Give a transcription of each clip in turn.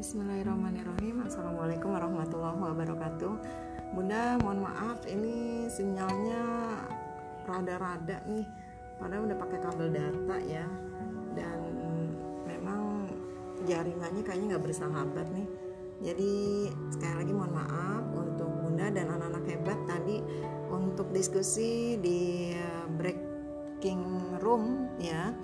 Bismillahirrahmanirrahim. Assalamualaikum warahmatullahi wabarakatuh. Bunda mohon maaf ini sinyalnya rada-rada nih. Padahal udah pakai kabel data ya. Dan memang jaringannya kayaknya nggak bersahabat nih. Jadi sekali lagi mohon maaf untuk Bunda dan anak-anak hebat tadi Untuk diskusi di eh, breaking room ya.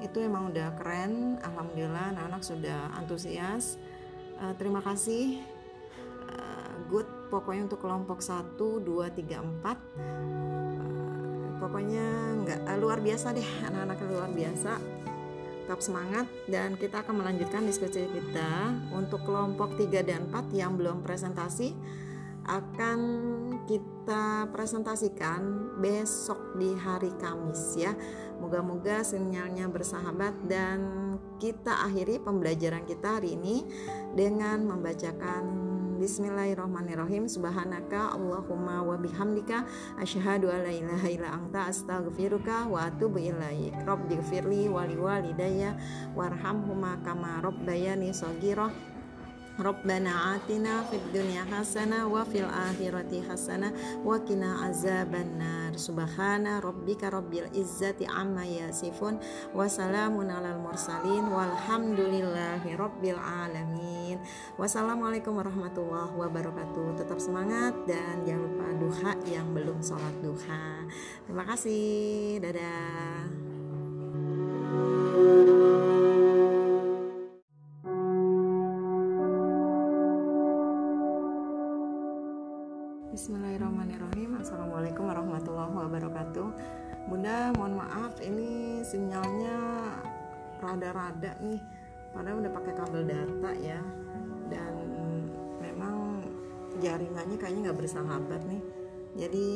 Itu emang udah keren. Alhamdulillah anak-anak sudah antusias uh, terima kasih. Uh, good. Pokoknya untuk kelompok 1 2 3 4 uh, pokoknya nggak uh, luar biasa deh. Anak-anak luar biasa. Tetap semangat. Dan kita akan melanjutkan diskusi kita. Untuk kelompok 3 dan 4 yang belum presentasi akan kita presentasikan besok di hari Kamis ya. Moga-moga sinyalnya bersahabat dan kita akhiri pembelajaran kita hari ini dengan membacakan Bismillahirrahmanirrahim Subhanaka Allahumma wa bihamdika asyhadu alla ilaha illa anta astaghfiruka wa atubu ilaik. Rabbighfirli wa liwalidayya warhamhuma kama rabbayani shaghira. Rabbana atina fid dunya hasanah wa fil akhirati hasanah wa qina azabannar. Subhana rabbika rabbil izzati amma yasifun wa salamun alal mursalin walhamdulillahi rabbil alamin. Wassalamualaikum warahmatullahi wabarakatuh. Tetap semangat dan jangan lupa duha yang belum sholat duha. Terima kasih. Dadah. Bunda mohon maaf ini sinyalnya rada-rada nih. Padahal udah pakai kabel data ya. Dan memang jaringannya kayaknya nggak bersahabat nih. Jadi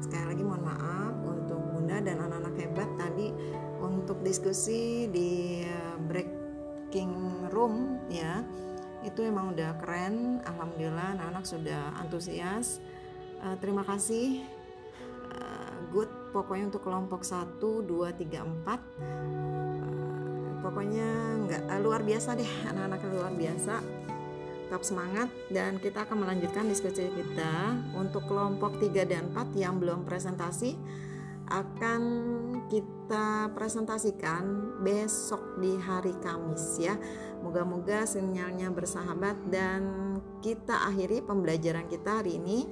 sekali lagi mohon maaf untuk Bunda dan anak-anak hebat tadi Untuk diskusi di breaking room ya. Itu emang udah keren. Alhamdulillah anak-anak sudah antusias. Uh, terima kasih pokoknya untuk kelompok 1 2 3 4 uh, pokoknya nggak uh, luar biasa deh anak-anak luar biasa tetap semangat dan kita akan melanjutkan diskusi kita untuk kelompok 3 dan 4 yang belum presentasi akan kita presentasikan besok di hari Kamis ya. Moga-moga sinyalnya bersahabat dan kita akhiri pembelajaran kita hari ini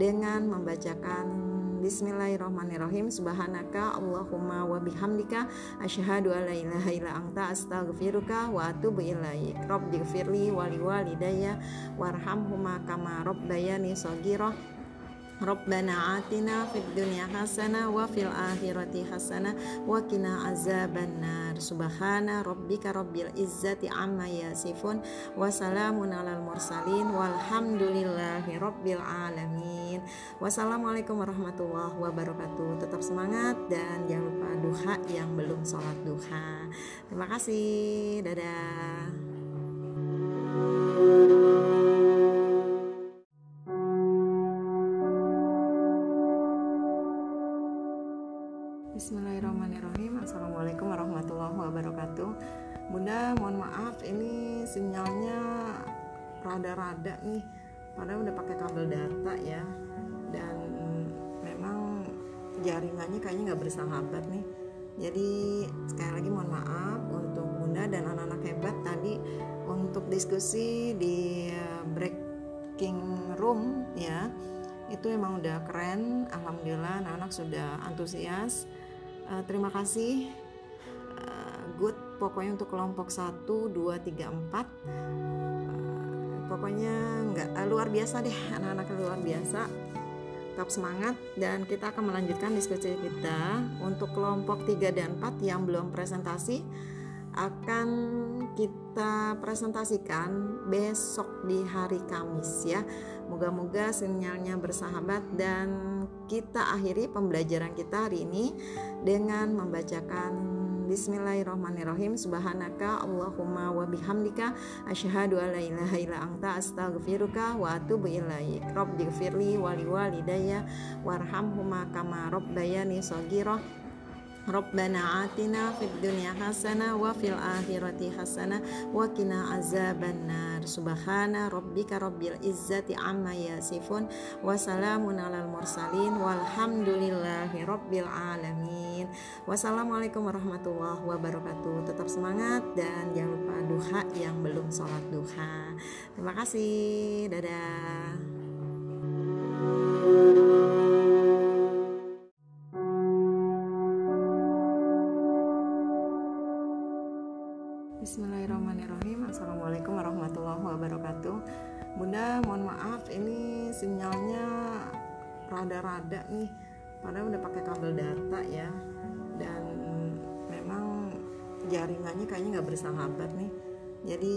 dengan membacakan Bismillahirrahmanirrahim Subhanaka Allahumma wa bihamdika asyhadu alla ilaha illa anta astaghfiruka wa atubu ilaik. Rabbighfirli wa liwalidayya warhamhuma kama rabbayani shaghira. Rabbana atina fid dunya hasanah wa fil akhirati hasanah wa qina azabannar. Subhana rabbika rabbil izzati amma yasifun wa salamun alal mursalin walhamdulillahi rabbil alamin. Wassalamualaikum warahmatullahi wabarakatuh. Tetap semangat dan jangan lupa duha yang belum sholat duha. Terima kasih. Dadah. Bismillahirrahmanirrahim Assalamualaikum warahmatullahi wabarakatuh Bunda mohon maaf ini sinyalnya rada-rada nih Padahal udah pakai kabel data ya jaringannya kayaknya nggak bersahabat nih. Jadi sekali lagi mohon maaf untuk Bunda dan anak-anak hebat tadi Untuk diskusi di eh, breaking room ya. Itu emang udah keren alhamdulillah anak-anak sudah antusias. Uh, terima kasih. Uh, good pokoknya untuk kelompok 1 2 3 4 uh, pokoknya nggak uh, luar biasa deh anak-anak luar biasa tetap semangat dan kita akan melanjutkan diskusi kita untuk kelompok 3 dan 4 yang belum presentasi akan kita presentasikan besok di hari Kamis ya. Moga-moga sinyalnya bersahabat dan kita akhiri pembelajaran kita hari ini dengan membacakan Bismillahirrahmanirrahim Subhanaka Allahumma wa bihamdika asyhadu alla ilaha illa anta astaghfiruka wa atubu ilaik. Rabbighfirli wa liwalidayya warhamhuma kama rabbayani shaghira. Rabbana atina fid dunya hasanah wa fil akhirati hasanah wa qina azabannar. Subhana rabbika rabbil izzati amma yasifun wa salamun alal mursalin walhamdulillahi rabbil alamin. Wassalamualaikum warahmatullahi wabarakatuh. Tetap semangat dan jangan lupa duha yang belum sholat duha. Terima kasih. Dadah. Bismillahirrahmanirrahim. Assalamualaikum warahmatullahi wabarakatuh. Bunda mohon maaf ini sinyalnya rada-rada nih. Padahal udah pakai kabel data ya. Dan memang jaringannya kayaknya nggak bersahabat nih. Jadi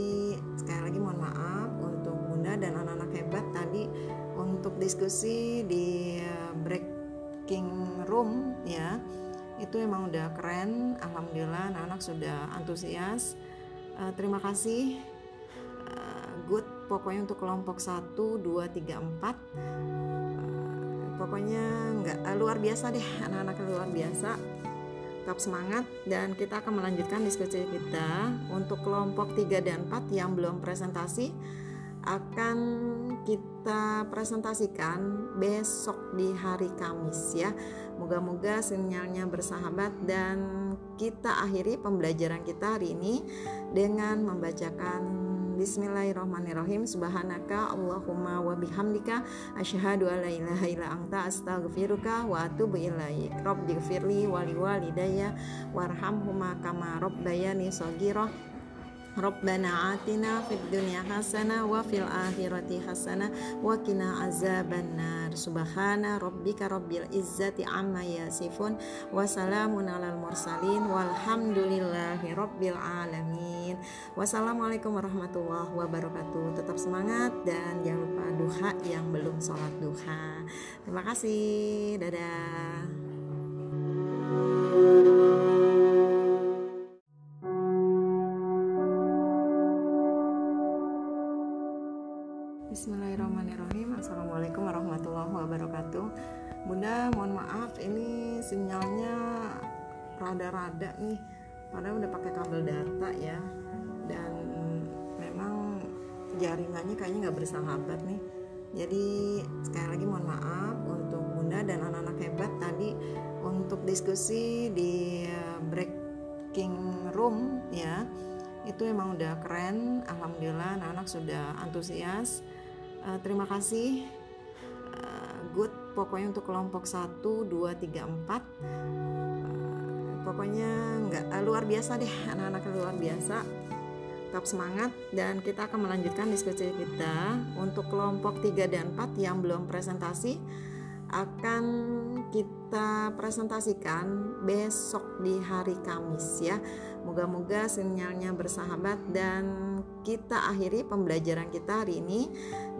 sekali lagi mohon maaf untuk Bunda dan anak-anak hebat tadi untuk diskusi di breaking room ya. Itu emang udah keren. Alhamdulillah anak-anak sudah antusias uh, terima kasih. Uh, good. Pokoknya untuk kelompok 1 2 3 4 uh, pokoknya nggak uh, luar biasa deh. Anak-anak luar biasa. Tetap semangat. Dan kita akan melanjutkan diskusi kita. Untuk kelompok 3 dan 4 yang belum presentasi akan kita presentasikan besok di hari Kamis ya. Moga-moga sinyalnya bersahabat dan kita akhiri pembelajaran kita hari ini dengan membacakan Bismillahirrahmanirrahim. Subhanaka Allahumma wa bihamdika Asyhadu an la ilaha illa anta astaghfiruka wa atubu ilaik. Rabbighfirli wali walidayya warhamhuma kama rabbayani shaghira Rabbana atina fid dunya hasanah wa fil akhirati hasanah wa qina azabannar. Subhana rabbika rabbil izzati amma yasifun wa salamun alal mursalin walhamdulillahi rabbil alamin. Wassalamualaikum warahmatullahi wabarakatuh. Tetap semangat dan jangan lupa duha yang belum sholat duha. Terima kasih. Dadah. Bismillahirrahmanirrahim wabarakatuh. Bunda mohon maaf ini sinyalnya rada-rada nih. Padahal udah pakai kabel data ya. Dan memang jaringannya kayaknya nggak bersahabat nih. Jadi sekali lagi mohon maaf untuk Bunda dan anak-anak hebat tadi untuk diskusi di breaking room ya. Itu emang udah keren. Alhamdulillah anak-anak sudah antusias. Uh, terima kasih. Good. Pokoknya untuk kelompok 1 2 3 4 uh, pokoknya nggak uh, luar biasa deh. Anak-anak luar biasa. Tetap semangat. Dan kita akan melanjutkan diskusi kita. Untuk kelompok 3 dan 4 yang belum presentasi akan kita presentasikan besok di hari Kamis ya. Moga-moga sinyalnya bersahabat dan kita akhiri pembelajaran kita hari ini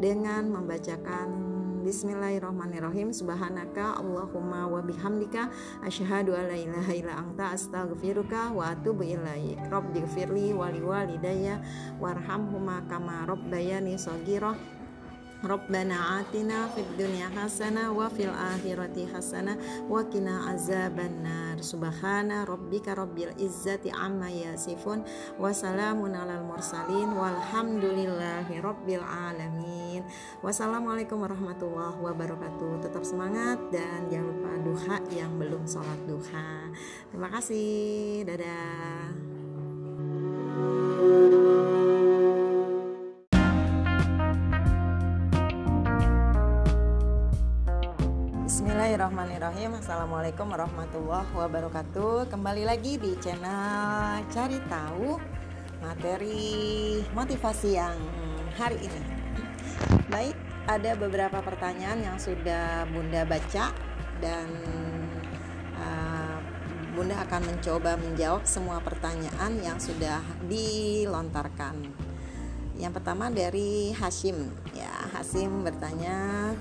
dengan membacakan Bismillahirrahmanirrahim. Subhanaka Allahumma wa bihamdika Asyhadu an la ilaha illa anta astaghfiruka wa atubu ilaik. Rabbighfirli wali walidayya warhamhuma kama rabbayani shaghira Rabbana atina fid dunya hasanah wa fil akhirati hasanah wa qina azabannar. Subhana rabbika rabbil izzati amma yasifun wa salamun alal. Wassalamualaikum warahmatullahi wabarakatuh. Tetap semangat dan jangan lupa duha yang belum sholat duha. Terima kasih. Dadah. Bismillahirrahmanirrahim. Assalamualaikum warahmatullahi wabarakatuh. Kembali lagi di channel Cari Tahu Materi motivasi yang hari ini. Baik, ada beberapa pertanyaan yang sudah Bunda baca Dan uh, Bunda akan mencoba menjawab semua pertanyaan yang sudah dilontarkan. Yang pertama dari Hashim. Ya, Hashim bertanya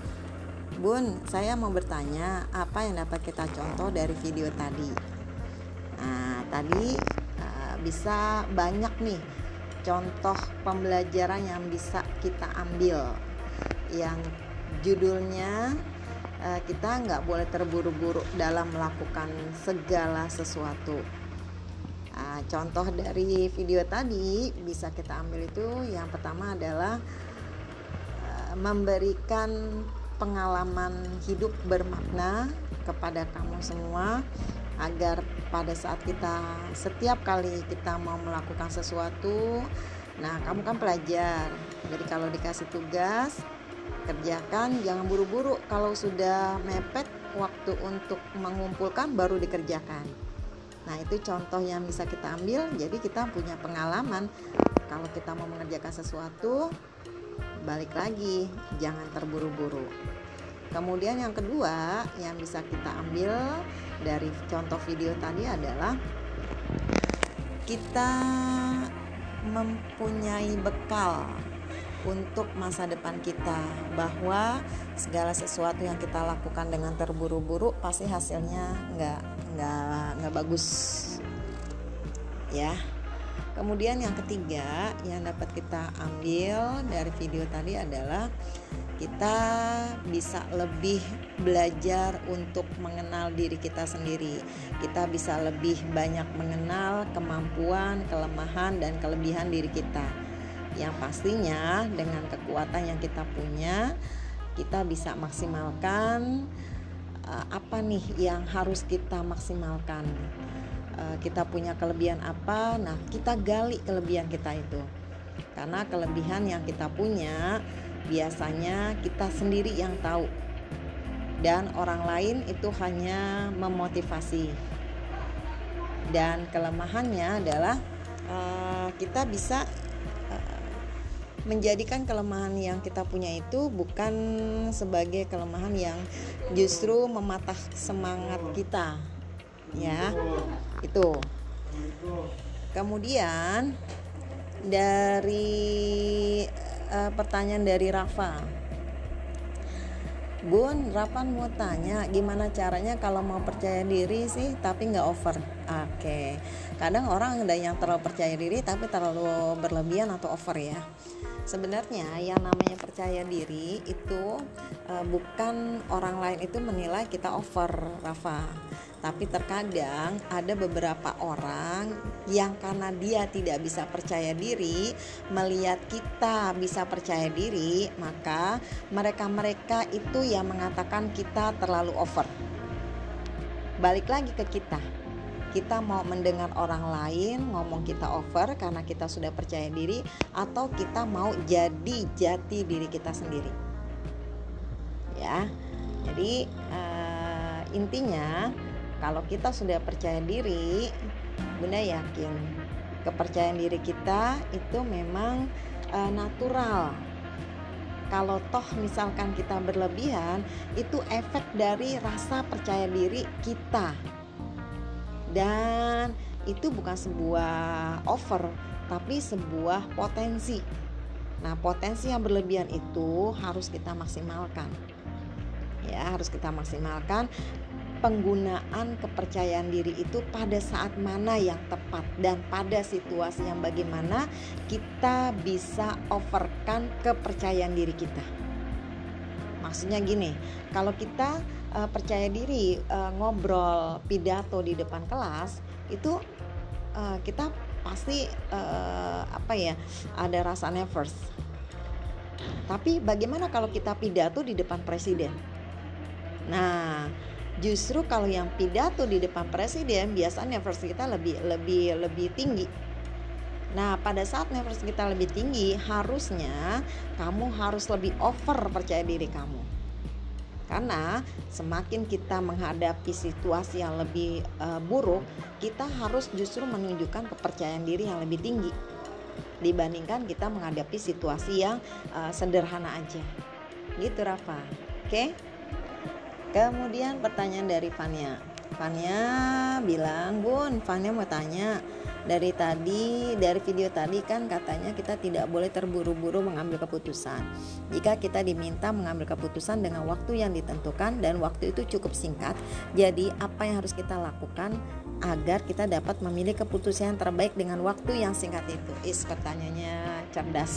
Bun, saya mau bertanya apa yang dapat kita contoh dari video tadi. Nah, tadi uh, bisa banyak nih contoh pembelajaran yang bisa kita ambil. Yang judulnya uh, kita nggak boleh terburu-buru dalam melakukan segala sesuatu Nah, contoh dari video tadi bisa kita ambil itu yang pertama adalah uh, memberikan pengalaman hidup bermakna kepada kamu semua agar pada saat kita setiap kali kita mau melakukan sesuatu nah kamu kan pelajar. Jadi kalau dikasih tugas kerjakan jangan buru-buru. Kalau sudah mepet waktu untuk mengumpulkan baru dikerjakan. Nah itu contoh yang bisa kita ambil. Jadi kita punya pengalaman. Kalau kita mau mengerjakan sesuatu balik lagi. Jangan terburu-buru. Kemudian yang kedua yang bisa kita ambil dari contoh video tadi adalah kita mempunyai bekal untuk masa depan kita bahwa segala sesuatu yang kita lakukan dengan terburu-buru pasti hasilnya nggak nggak nggak bagus. Ya Kemudian yang ketiga yang dapat kita ambil dari video tadi adalah kita bisa lebih belajar untuk mengenal diri kita sendiri. Kita bisa lebih banyak mengenal kemampuan, kelemahan dan kelebihan diri kita. Yang pastinya dengan kekuatan yang kita punya, kita bisa maksimalkan uh, apa nih yang harus kita maksimalkan Eh, kita punya kelebihan apa nah kita gali kelebihan kita itu. Karena kelebihan yang kita punya biasanya kita sendiri yang tahu. Dan orang lain itu hanya memotivasi. Dan kelemahannya adalah uh, kita bisa uh, menjadikan kelemahan yang kita punya itu bukan sebagai kelemahan yang justru mematah semangat kita ya itu kemudian dari uh, pertanyaan dari Rafa Bun, Rapan mau tanya gimana caranya kalau mau percaya diri sih tapi nggak over. Oke, okay. kadang orang ada yang terlalu percaya diri tapi terlalu berlebihan atau over ya. Sebenarnya yang namanya percaya diri itu uh, bukan orang lain itu menilai kita over, Rafa tapi terkadang ada beberapa orang yang karena dia tidak bisa percaya diri, melihat kita bisa percaya diri, maka mereka-mereka itu yang mengatakan kita terlalu over. Balik lagi ke kita. Kita mau mendengar orang lain ngomong kita over karena kita sudah percaya diri atau kita mau jadi jati diri kita sendiri. Ya. Jadi uh, intinya kalau kita sudah percaya diri bunda yakin kepercayaan diri kita itu memang e, natural. Kalau toh misalkan kita berlebihan itu efek dari rasa percaya diri kita. Dan itu bukan sebuah over tapi sebuah potensi. Nah potensi yang berlebihan itu harus kita maksimalkan. Ya harus kita maksimalkan penggunaan kepercayaan diri itu pada saat mana yang tepat dan pada situasi yang bagaimana kita bisa overkan kepercayaan diri kita. Maksudnya gini, kalau kita uh, percaya diri uh, ngobrol pidato di depan kelas itu uh, kita pasti uh, apa ya ada rasa nervous. Tapi bagaimana kalau kita pidato di depan presiden? Nah, Justru kalau yang pidato di depan presiden biasanya nervous kita lebih lebih lebih tinggi. Nah, pada saat nervous kita lebih tinggi, harusnya kamu harus lebih over percaya diri kamu. Karena semakin kita menghadapi situasi yang lebih uh, buruk, kita harus justru menunjukkan kepercayaan diri yang lebih tinggi dibandingkan kita menghadapi situasi yang uh, sederhana aja. Gitu Rafa. Oke? Okay? Kemudian pertanyaan dari Fania. Fania bilang, "Bun, Fania mau tanya, dari tadi dari video tadi kan katanya kita tidak boleh terburu-buru mengambil keputusan. Jika kita diminta mengambil keputusan dengan waktu yang ditentukan dan waktu itu cukup singkat, jadi apa yang harus kita lakukan agar kita dapat memilih keputusan yang terbaik dengan waktu yang singkat itu?" Is pertanyaannya cerdas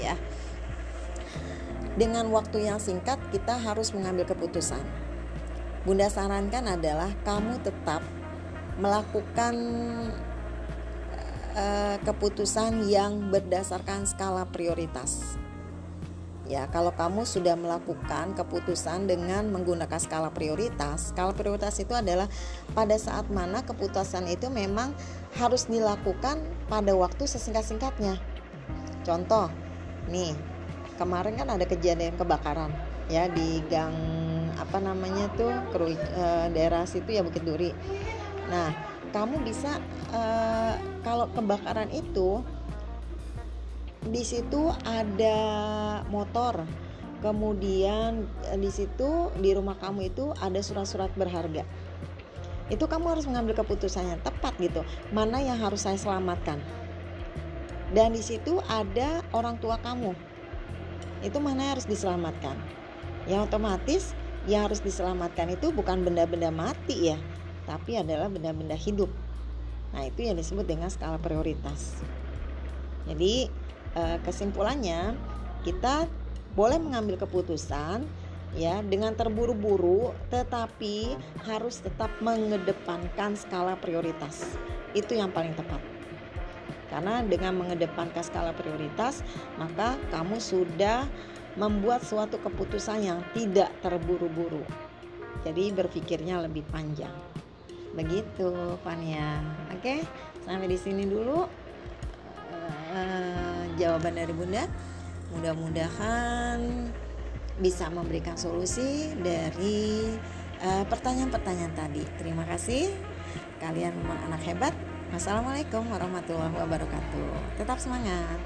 ya. dengan waktu yang singkat kita harus mengambil keputusan. Bunda sarankan adalah kamu tetap melakukan uh, keputusan yang berdasarkan skala prioritas. Ya, kalau kamu sudah melakukan keputusan dengan menggunakan skala prioritas, skala prioritas itu adalah pada saat mana keputusan itu memang harus dilakukan pada waktu sesingkat-singkatnya. Contoh, nih, kemarin kan ada kejadian kebakaran ya di gang apa namanya tuh Kerui, e, daerah situ ya Bukit Duri. Nah, kamu bisa e, kalau kebakaran itu di situ ada motor. Kemudian eh, di situ di rumah kamu itu ada surat-surat berharga. Itu kamu harus mengambil keputusan yang tepat gitu. Mana yang harus saya selamatkan? Dan di situ ada orang tua kamu. Itu mana yang harus diselamatkan? Ya otomatis yang harus diselamatkan itu bukan benda-benda mati ya tapi adalah benda-benda hidup. Nah itu yang disebut dengan skala prioritas. Jadi Eh, kesimpulannya kita boleh mengambil keputusan ya dengan terburu-buru tetapi harus tetap mengedepankan skala prioritas. Itu yang paling tepat. Karena dengan mengedepankan skala prioritas maka kamu sudah membuat suatu keputusan yang tidak terburu-buru jadi berpikirnya lebih panjang begitu Fania oke sampai di sini dulu uh, jawaban dari Bunda. Mudah-mudahan bisa memberikan solusi dari eh, pertanyaan-pertanyaan tadi. Terima kasih. Kalian memang anak hebat. Wassalamualaikum warahmatullahi wabarakatuh. Tetap semangat.